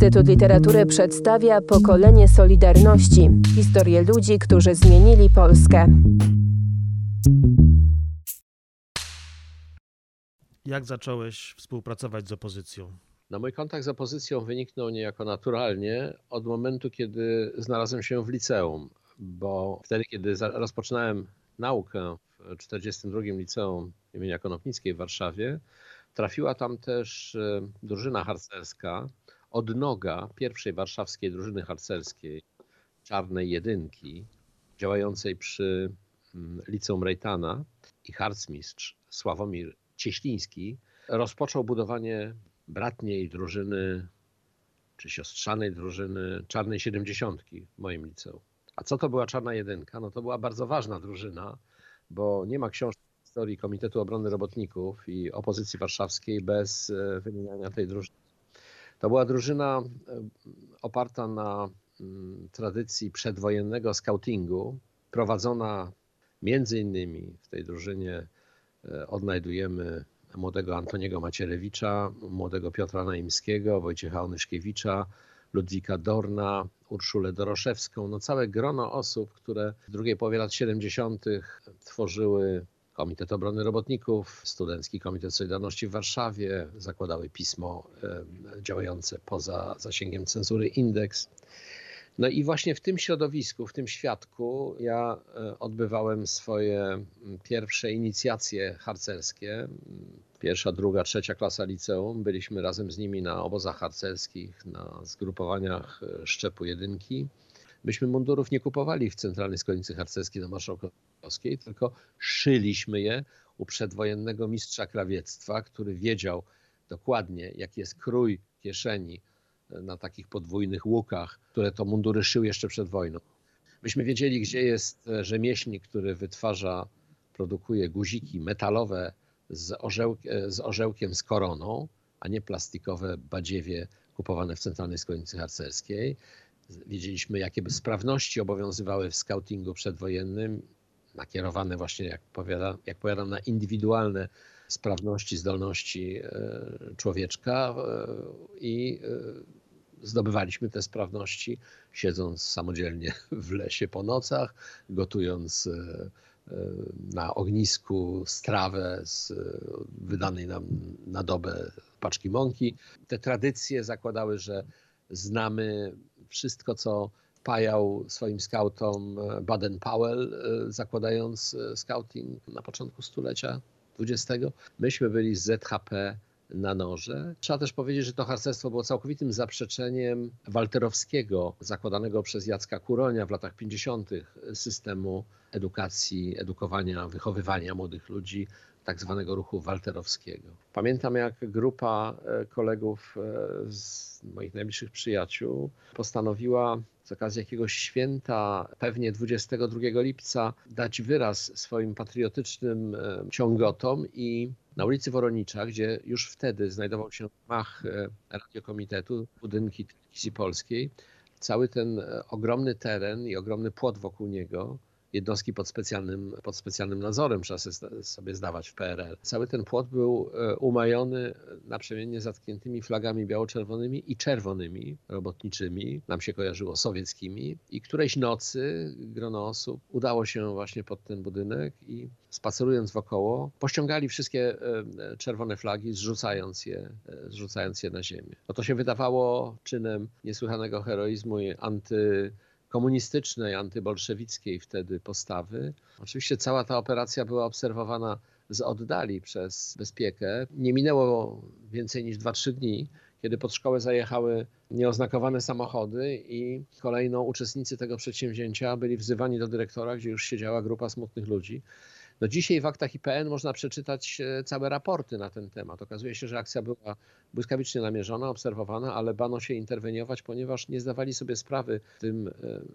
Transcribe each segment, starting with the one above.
Instytut Literatury przedstawia pokolenie Solidarności historię ludzi, którzy zmienili Polskę. Jak zacząłeś współpracować z opozycją? No, mój kontakt z opozycją wyniknął niejako naturalnie od momentu, kiedy znalazłem się w liceum, bo wtedy, kiedy rozpoczynałem naukę w 42 liceum imienia Konopnickiej w Warszawie, trafiła tam też e, drużyna harcerska, odnoga pierwszej warszawskiej drużyny harcerskiej, czarnej jedynki, działającej przy mm, liceum Rejtana i harcmistrz Sławomir Cieśliński rozpoczął budowanie bratniej drużyny czy siostrzanej drużyny czarnej siedemdziesiątki w moim liceum. A co to była czarna jedynka? No to była bardzo ważna drużyna, bo nie ma książki historii Komitetu Obrony Robotników i opozycji warszawskiej bez e, wymieniania tej drużyny. To była drużyna e, oparta na mm, tradycji przedwojennego scoutingu, prowadzona między innymi w tej drużynie e, odnajdujemy młodego Antoniego Macierewicza, młodego Piotra Naimskiego, Wojciecha Onyszkiewicza, Ludwika Dorna, Urszulę Doroszewską, no całe grono osób, które w drugiej połowie lat 70. tworzyły Komitet Obrony Robotników, Studencki Komitet Solidarności w Warszawie, zakładały pismo działające poza zasięgiem cenzury Indeks. No i właśnie w tym środowisku, w tym świadku ja e, odbywałem swoje pierwsze inicjacje harcerskie. Pierwsza, druga, trzecia klasa liceum. Byliśmy razem z nimi na obozach harcerskich, na zgrupowaniach e, szczepu jedynki. Myśmy mundurów nie kupowali w Centralnej Szkolnicy Harcerskiej na Marszałkowskiej, tylko szyliśmy je u przedwojennego mistrza krawiectwa, który wiedział dokładnie, jaki jest krój kieszeni e, na takich podwójnych łukach, które to mundury szył jeszcze przed wojną. Myśmy wiedzieli, gdzie jest e, rzemieślnik, który wytwarza, produkuje guziki metalowe z, orzeł, e, z orzełkiem z koroną, a nie plastikowe badziewie kupowane w Centralnej Szkolnicy Harcerskiej. Wiedzieliśmy, jakie sprawności obowiązywały w scoutingu przedwojennym, nakierowane właśnie, jak, powiada, jak powiadam, na indywidualne sprawności, zdolności e, człowieczka e, i e, zdobywaliśmy te sprawności siedząc samodzielnie w lesie po nocach, gotując na ognisku strawę z wydanej nam na dobę paczki mąki. Te tradycje zakładały, że znamy wszystko, co pajał swoim skautom e, Baden-Powell, e, zakładając e, scouting na początku stulecia XX. Myśmy byli z ZHP na noże. Trzeba też powiedzieć, że to harcerstwo było całkowitym zaprzeczeniem walterowskiego, zakładanego przez Jacka Kuronia w latach 50. systemu edukacji, edukowania, wychowywania młodych ludzi tak zwanego ruchu walterowskiego. Pamiętam, jak grupa e, kolegów e, z moich najbliższych przyjaciół postanowiła z okazji jakiegoś święta, pewnie 22 lipca, dać wyraz swoim patriotycznym e, ciągotom i na ulicy Woronicza, gdzie już wtedy znajdował się mach radiokomitetu, budynki telewizji polskiej, cały ten ogromny teren i ogromny płot wokół niego jednostki pod specjalnym, pod specjalnym nadzorem, trzeba sobie zdawać w PRL. Cały ten płot był e, umajony naprzemiennie zatkniętymi flagami biało-czerwonymi i czerwonymi, robotniczymi, nam się kojarzyło sowieckimi i którejś nocy grono osób udało się właśnie pod ten budynek i spacerując wokoło, pościągali wszystkie e, czerwone flagi, zrzucając je, e, zrzucając je na ziemię. To się wydawało czynem niesłychanego heroizmu i anty komunistycznej, antybolszewickiej wtedy postawy. Oczywiście cała ta operacja była obserwowana z oddali przez bezpiekę. Nie minęło więcej niż 2-3 dni, kiedy pod szkołę zajechały nieoznakowane samochody i kolejno uczestnicy tego przedsięwzięcia byli wzywani do dyrektora, gdzie już siedziała grupa smutnych ludzi. No dzisiaj w aktach IPN można przeczytać e, całe raporty na ten temat. Okazuje się, że akcja była błyskawicznie namierzona, obserwowana, ale bano się interweniować, ponieważ nie zdawali sobie sprawy w tym e,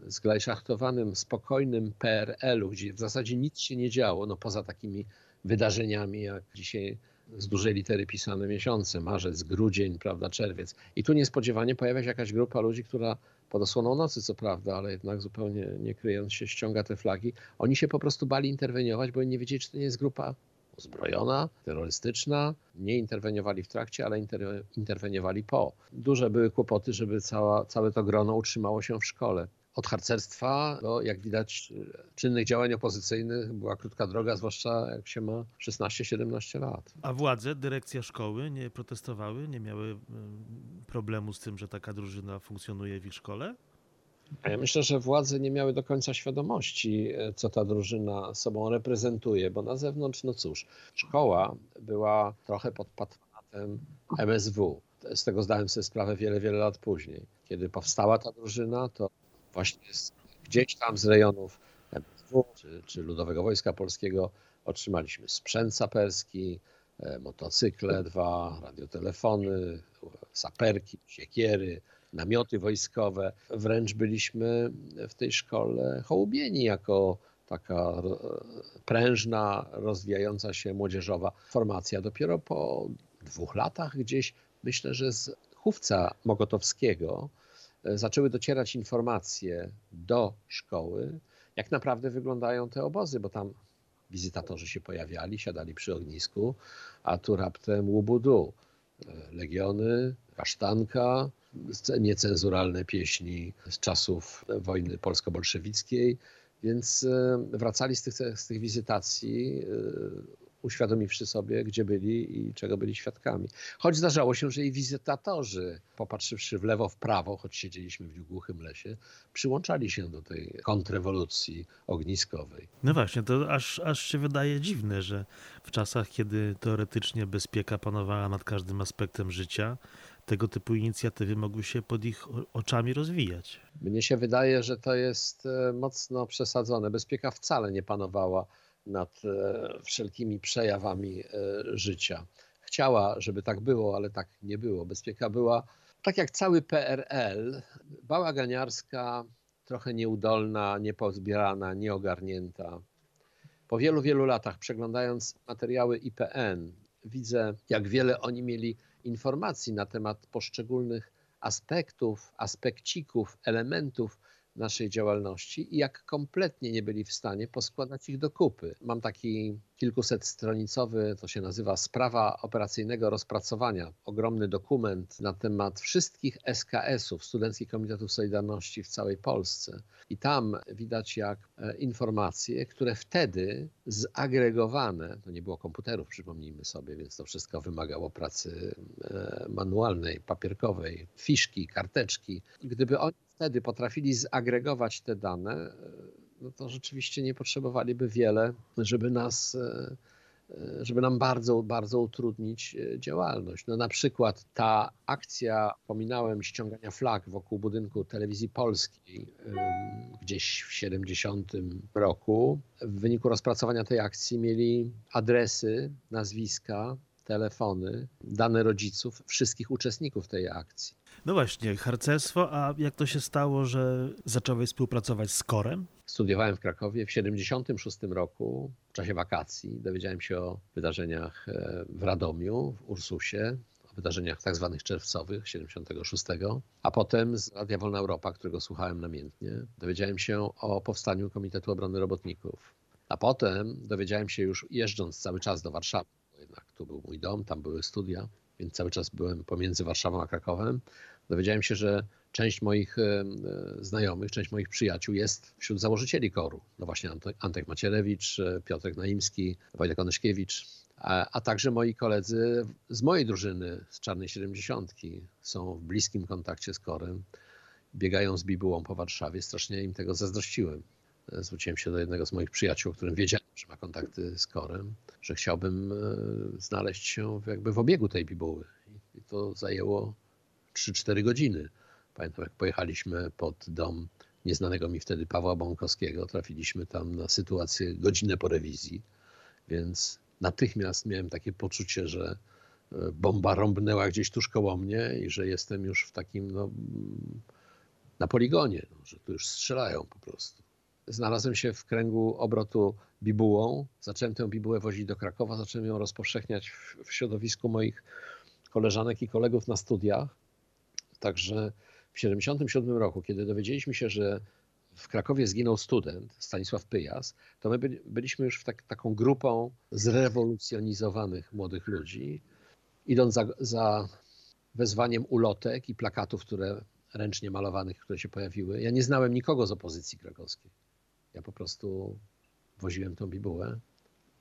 zglajszachtowanym, spokojnym PRL-u, gdzie w zasadzie nic się nie działo, no poza takimi wydarzeniami jak dzisiaj z dużej litery pisane miesiące, marzec, grudzień, prawda, czerwiec. I tu niespodziewanie pojawia się jakaś grupa ludzi, która pod osłoną nocy, co prawda, ale jednak zupełnie nie kryjąc się, ściąga te flagi. Oni się po prostu bali interweniować, bo nie wiedzieli, czy to nie jest grupa uzbrojona, terrorystyczna. Nie interweniowali w trakcie, ale inter, interweniowali po. Duże były kłopoty, żeby cała, całe to grono utrzymało się w szkole. Od harcerstwa, jak widać, czynnych działań opozycyjnych była krótka droga, zwłaszcza jak się ma 16-17 lat. A władze, dyrekcja szkoły nie protestowały, nie miały y, problemu z tym, że taka drużyna funkcjonuje w ich szkole? A ja myślę, że władze nie miały do końca świadomości, e, co ta drużyna sobą reprezentuje, bo na zewnątrz, no cóż, szkoła była trochę pod patronatem MSW. Z tego zdałem sobie sprawę wiele, wiele lat później. Kiedy powstała ta drużyna, to właśnie z, gdzieś tam z rejonów MSW czy, czy Ludowego Wojska Polskiego otrzymaliśmy sprzęt saperski, e, motocykle dwa, radiotelefony, saperki, siekiery, namioty wojskowe. Wręcz byliśmy w tej szkole hołubieni jako taka prężna, rozwijająca się młodzieżowa formacja. Dopiero po dwóch latach gdzieś, myślę, że z chówca Mogotowskiego zaczęły docierać informacje do szkoły, jak naprawdę wyglądają te obozy, bo tam wizytatorzy się pojawiali, siadali przy ognisku, a tu raptem łubudu. E, legiony, kasztanka, niecenzuralne pieśni z czasów wojny polsko-bolszewickiej, więc e, wracali z tych, z tych wizytacji e, uświadomiwszy sobie, gdzie byli i czego byli świadkami. Choć zdarzało się, że i wizytatorzy, popatrzywszy w lewo, w prawo, choć siedzieliśmy w głuchym lesie, przyłączali się do tej kontrrewolucji ogniskowej. No właśnie, to aż, aż się wydaje dziwne, że w czasach, kiedy teoretycznie bezpieka panowała nad każdym aspektem życia, tego typu inicjatywy mogły się pod ich oczami rozwijać. Mnie się wydaje, że to jest e, mocno przesadzone. Bezpieka wcale nie panowała nad e, wszelkimi przejawami e, życia. Chciała, żeby tak było, ale tak nie było. Bezpieka była, tak jak cały PRL, bałaganiarska, trochę nieudolna, niepozbierana, nieogarnięta. Po wielu, wielu latach, przeglądając materiały IPN, widzę, jak wiele oni mieli informacji na temat poszczególnych aspektów, aspekcików, elementów naszej działalności i jak kompletnie nie byli w stanie poskładać ich do kupy. Mam taki kilkuset stronicowy, to się nazywa Sprawa Operacyjnego Rozpracowania, ogromny dokument na temat wszystkich SKS-ów, Studenckich Komitetów Solidarności w całej Polsce. I tam widać jak e, informacje, które wtedy zagregowane, to nie było komputerów, przypomnijmy sobie, więc to wszystko wymagało pracy e, manualnej, papierkowej, fiszki, karteczki. Gdyby oni wtedy potrafili zagregować te dane, no to rzeczywiście nie potrzebowaliby wiele, żeby nas e, e, żeby nam bardzo, bardzo utrudnić e, działalność. No na przykład ta akcja, pominąłem, ściągania flag wokół budynku telewizji polskiej gdzieś w 70 roku. W wyniku rozpracowania tej akcji mieli adresy, nazwiska, telefony, dane rodziców wszystkich uczestników tej akcji. No właśnie, harcerstwo, a jak to się stało, że zacząłeś współpracować z Korem? Studiowałem w Krakowie w 76 roku, w czasie wakacji. Dowiedziałem się o wydarzeniach e, w Radomiu, w Ursusie, o wydarzeniach tak zwanych czerwcowych 76, a potem z Radia Wolna Europa, którego słuchałem namiętnie, dowiedziałem się o powstaniu Komitetu Obrony Robotników. A potem dowiedziałem się już jeżdżąc cały czas do Warszawy, jednak tu był mój dom, tam były studia, więc cały czas byłem pomiędzy Warszawą a Krakowem, dowiedziałem się, że część moich e, e, znajomych, część moich przyjaciół jest wśród założycieli koru. No właśnie Antek Macierewicz, e, Piotrek Naimski, Wojtek Onyszkiewicz, a, a także moi koledzy z mojej drużyny, z Czarnej Siedemdziesiątki, są w bliskim kontakcie z korem, biegają z bibułą po Warszawie. Strasznie im tego zazdrościłem. Zwróciłem się do jednego z moich przyjaciół, o którym wiedziałem, że ma kontakty z korem, że chciałbym znaleźć się jakby w obiegu tej bibuły. I to zajęło 3-4 godziny. Pamiętam, jak pojechaliśmy pod dom nieznanego mi wtedy Pawła Bąkowskiego, trafiliśmy tam na sytuację godzinę po rewizji, więc natychmiast miałem takie poczucie, że e, bomba rąbnęła gdzieś tuż koło mnie i że jestem już w takim, no, na poligonie, no, że tu już strzelają po prostu. Znalazłem się w kręgu obrotu bibułą, zacząłem tę bibułę wozić do Krakowa, zacząłem ją rozpowszechniać w, w środowisku moich koleżanek i kolegów na studiach. Także w 1977 roku, kiedy dowiedzieliśmy się, że w Krakowie zginął student, Stanisław Pyjas, to my byli, byliśmy już tak, taką grupą zrewolucjonizowanych młodych ludzi, idąc za, za wezwaniem ulotek i plakatów, które ręcznie malowanych, które się pojawiły. Ja nie znałem nikogo z opozycji krakowskiej. Ja po prostu woziłem tą bibułę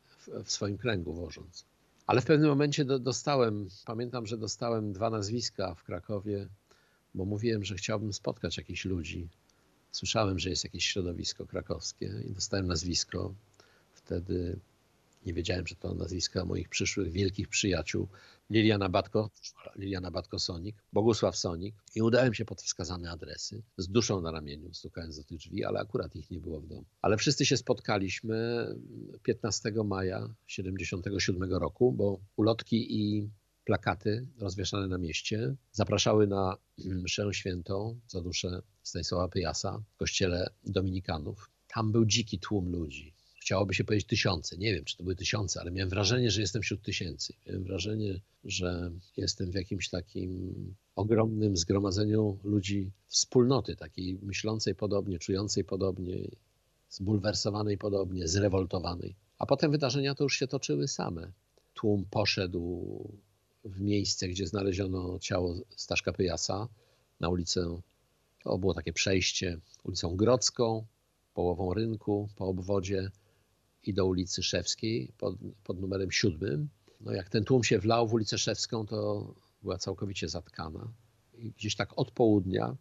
w, w swoim kręgu wożąc. Ale w pewnym momencie do, dostałem, pamiętam, że dostałem dwa nazwiska w Krakowie, bo mówiłem, że chciałbym spotkać jakichś ludzi. Słyszałem, że jest jakieś środowisko krakowskie i dostałem nazwisko. Wtedy nie wiedziałem, że to nazwiska moich przyszłych wielkich przyjaciół. Liliana Batko, Liliana Batko-Sonik, Bogusław Sonik i udałem się pod wskazane adresy z duszą na ramieniu, stukając do tych drzwi, ale akurat ich nie było w domu. Ale wszyscy się spotkaliśmy 15 maja 77 roku, bo ulotki i plakaty rozwieszane na mieście zapraszały na mszę świętą za duszę Stanisława Pyjasa w kościele dominikanów. Tam był dziki tłum ludzi chciałoby się powiedzieć tysiące. Nie wiem, czy to były tysiące, ale miałem wrażenie, że jestem wśród tysięcy. Miałem wrażenie, że jestem w jakimś takim ogromnym zgromadzeniu ludzi wspólnoty, takiej myślącej podobnie, czującej podobnie, zbulwersowanej podobnie, zrewoltowanej. A potem wydarzenia to już się toczyły same. Tłum poszedł w miejsce, gdzie znaleziono ciało Staszka Pyjasa na ulicę, to było takie przejście, ulicą Grodzką, połową rynku, po obwodzie i do ulicy Szewskiej pod, pod numerem siódmym. No jak ten tłum się wlał w ulicę Szewską, to była całkowicie zatkana. I gdzieś tak od południa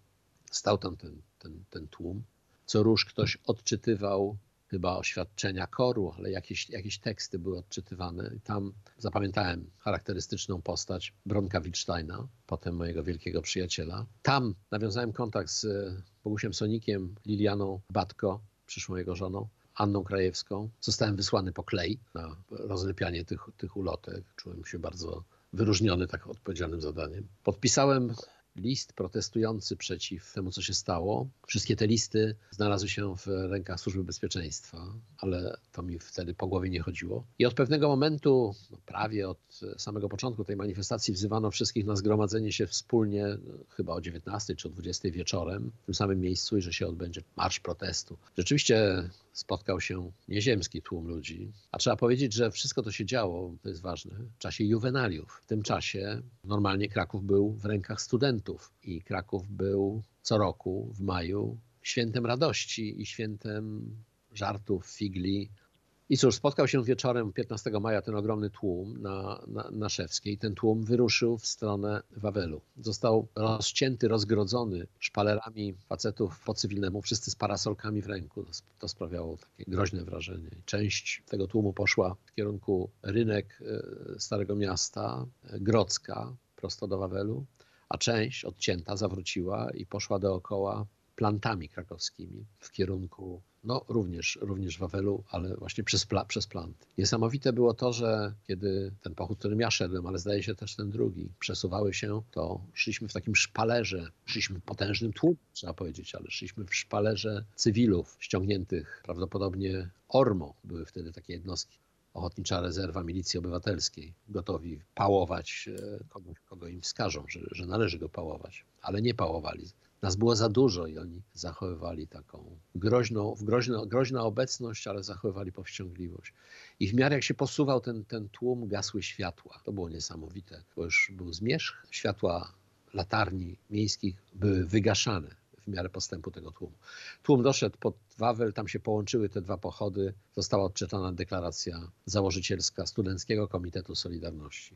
stał tam ten, ten, ten tłum. Co róż ktoś odczytywał chyba oświadczenia koru, ale jakieś, jakieś teksty były odczytywane. I tam zapamiętałem charakterystyczną postać Bronka Wilsteina, potem mojego wielkiego przyjaciela. Tam nawiązałem kontakt z Bogusiem Sonikiem, Lilianą Batko, przyszłą jego żoną. Anną Krajewską. Zostałem wysłany po klej na rozlepianie tych, tych ulotek. Czułem się bardzo wyróżniony tak odpowiedzialnym zadaniem. Podpisałem list protestujący przeciw temu, co się stało. Wszystkie te listy znalazły się w rękach Służby Bezpieczeństwa, ale to mi wtedy po głowie nie chodziło. I od pewnego momentu, no prawie od samego początku tej manifestacji, wzywano wszystkich na zgromadzenie się wspólnie, chyba o 19 czy o 20 wieczorem, w tym samym miejscu i że się odbędzie marsz protestu. Rzeczywiście spotkał się nieziemski tłum ludzi. A trzeba powiedzieć, że wszystko to się działo, to jest ważne, w czasie juwenaliów. W tym czasie normalnie Kraków był w rękach studentów i Kraków był co roku w maju świętem radości i świętem żartów, figli, i cóż, spotkał się wieczorem 15 maja ten ogromny tłum na, na, na Szewskiej. Ten tłum wyruszył w stronę Wawelu. Został rozcięty, rozgrodzony szpalerami facetów po cywilnemu, wszyscy z parasolkami w ręku. To, sprawiało takie groźne wrażenie. Część tego tłumu poszła w kierunku rynek e, Starego Miasta, e, Grodzka, prosto do Wawelu, a część odcięta zawróciła i poszła dookoła plantami krakowskimi w kierunku no również, również Wawelu, ale właśnie przez, pla, przez plant. Niesamowite było to, że kiedy ten pochód, którym ja szedłem, ale zdaje się też ten drugi, przesuwały się, to szliśmy w takim szpalerze, szliśmy potężnym tłumem, trzeba powiedzieć, ale szliśmy w szpalerze cywilów ściągniętych prawdopodobnie ORMO, były wtedy takie jednostki Ochotnicza Rezerwa Milicji Obywatelskiej, gotowi pałować e, kogo, kogo im wskażą, że, że należy go pałować, ale nie pałowali. Nas było za dużo i oni zachowywali taką groźną, groźno, groźna obecność, ale zachowywali powściągliwość. I w miarę jak się posuwał ten, ten tłum, gasły światła. To było niesamowite, bo już był zmierzch, światła latarni miejskich były wygaszane w miarę postępu tego tłumu. Tłum doszedł pod Wawel, tam się połączyły te dwa pochody, została odczytana deklaracja założycielska Studenckiego Komitetu Solidarności.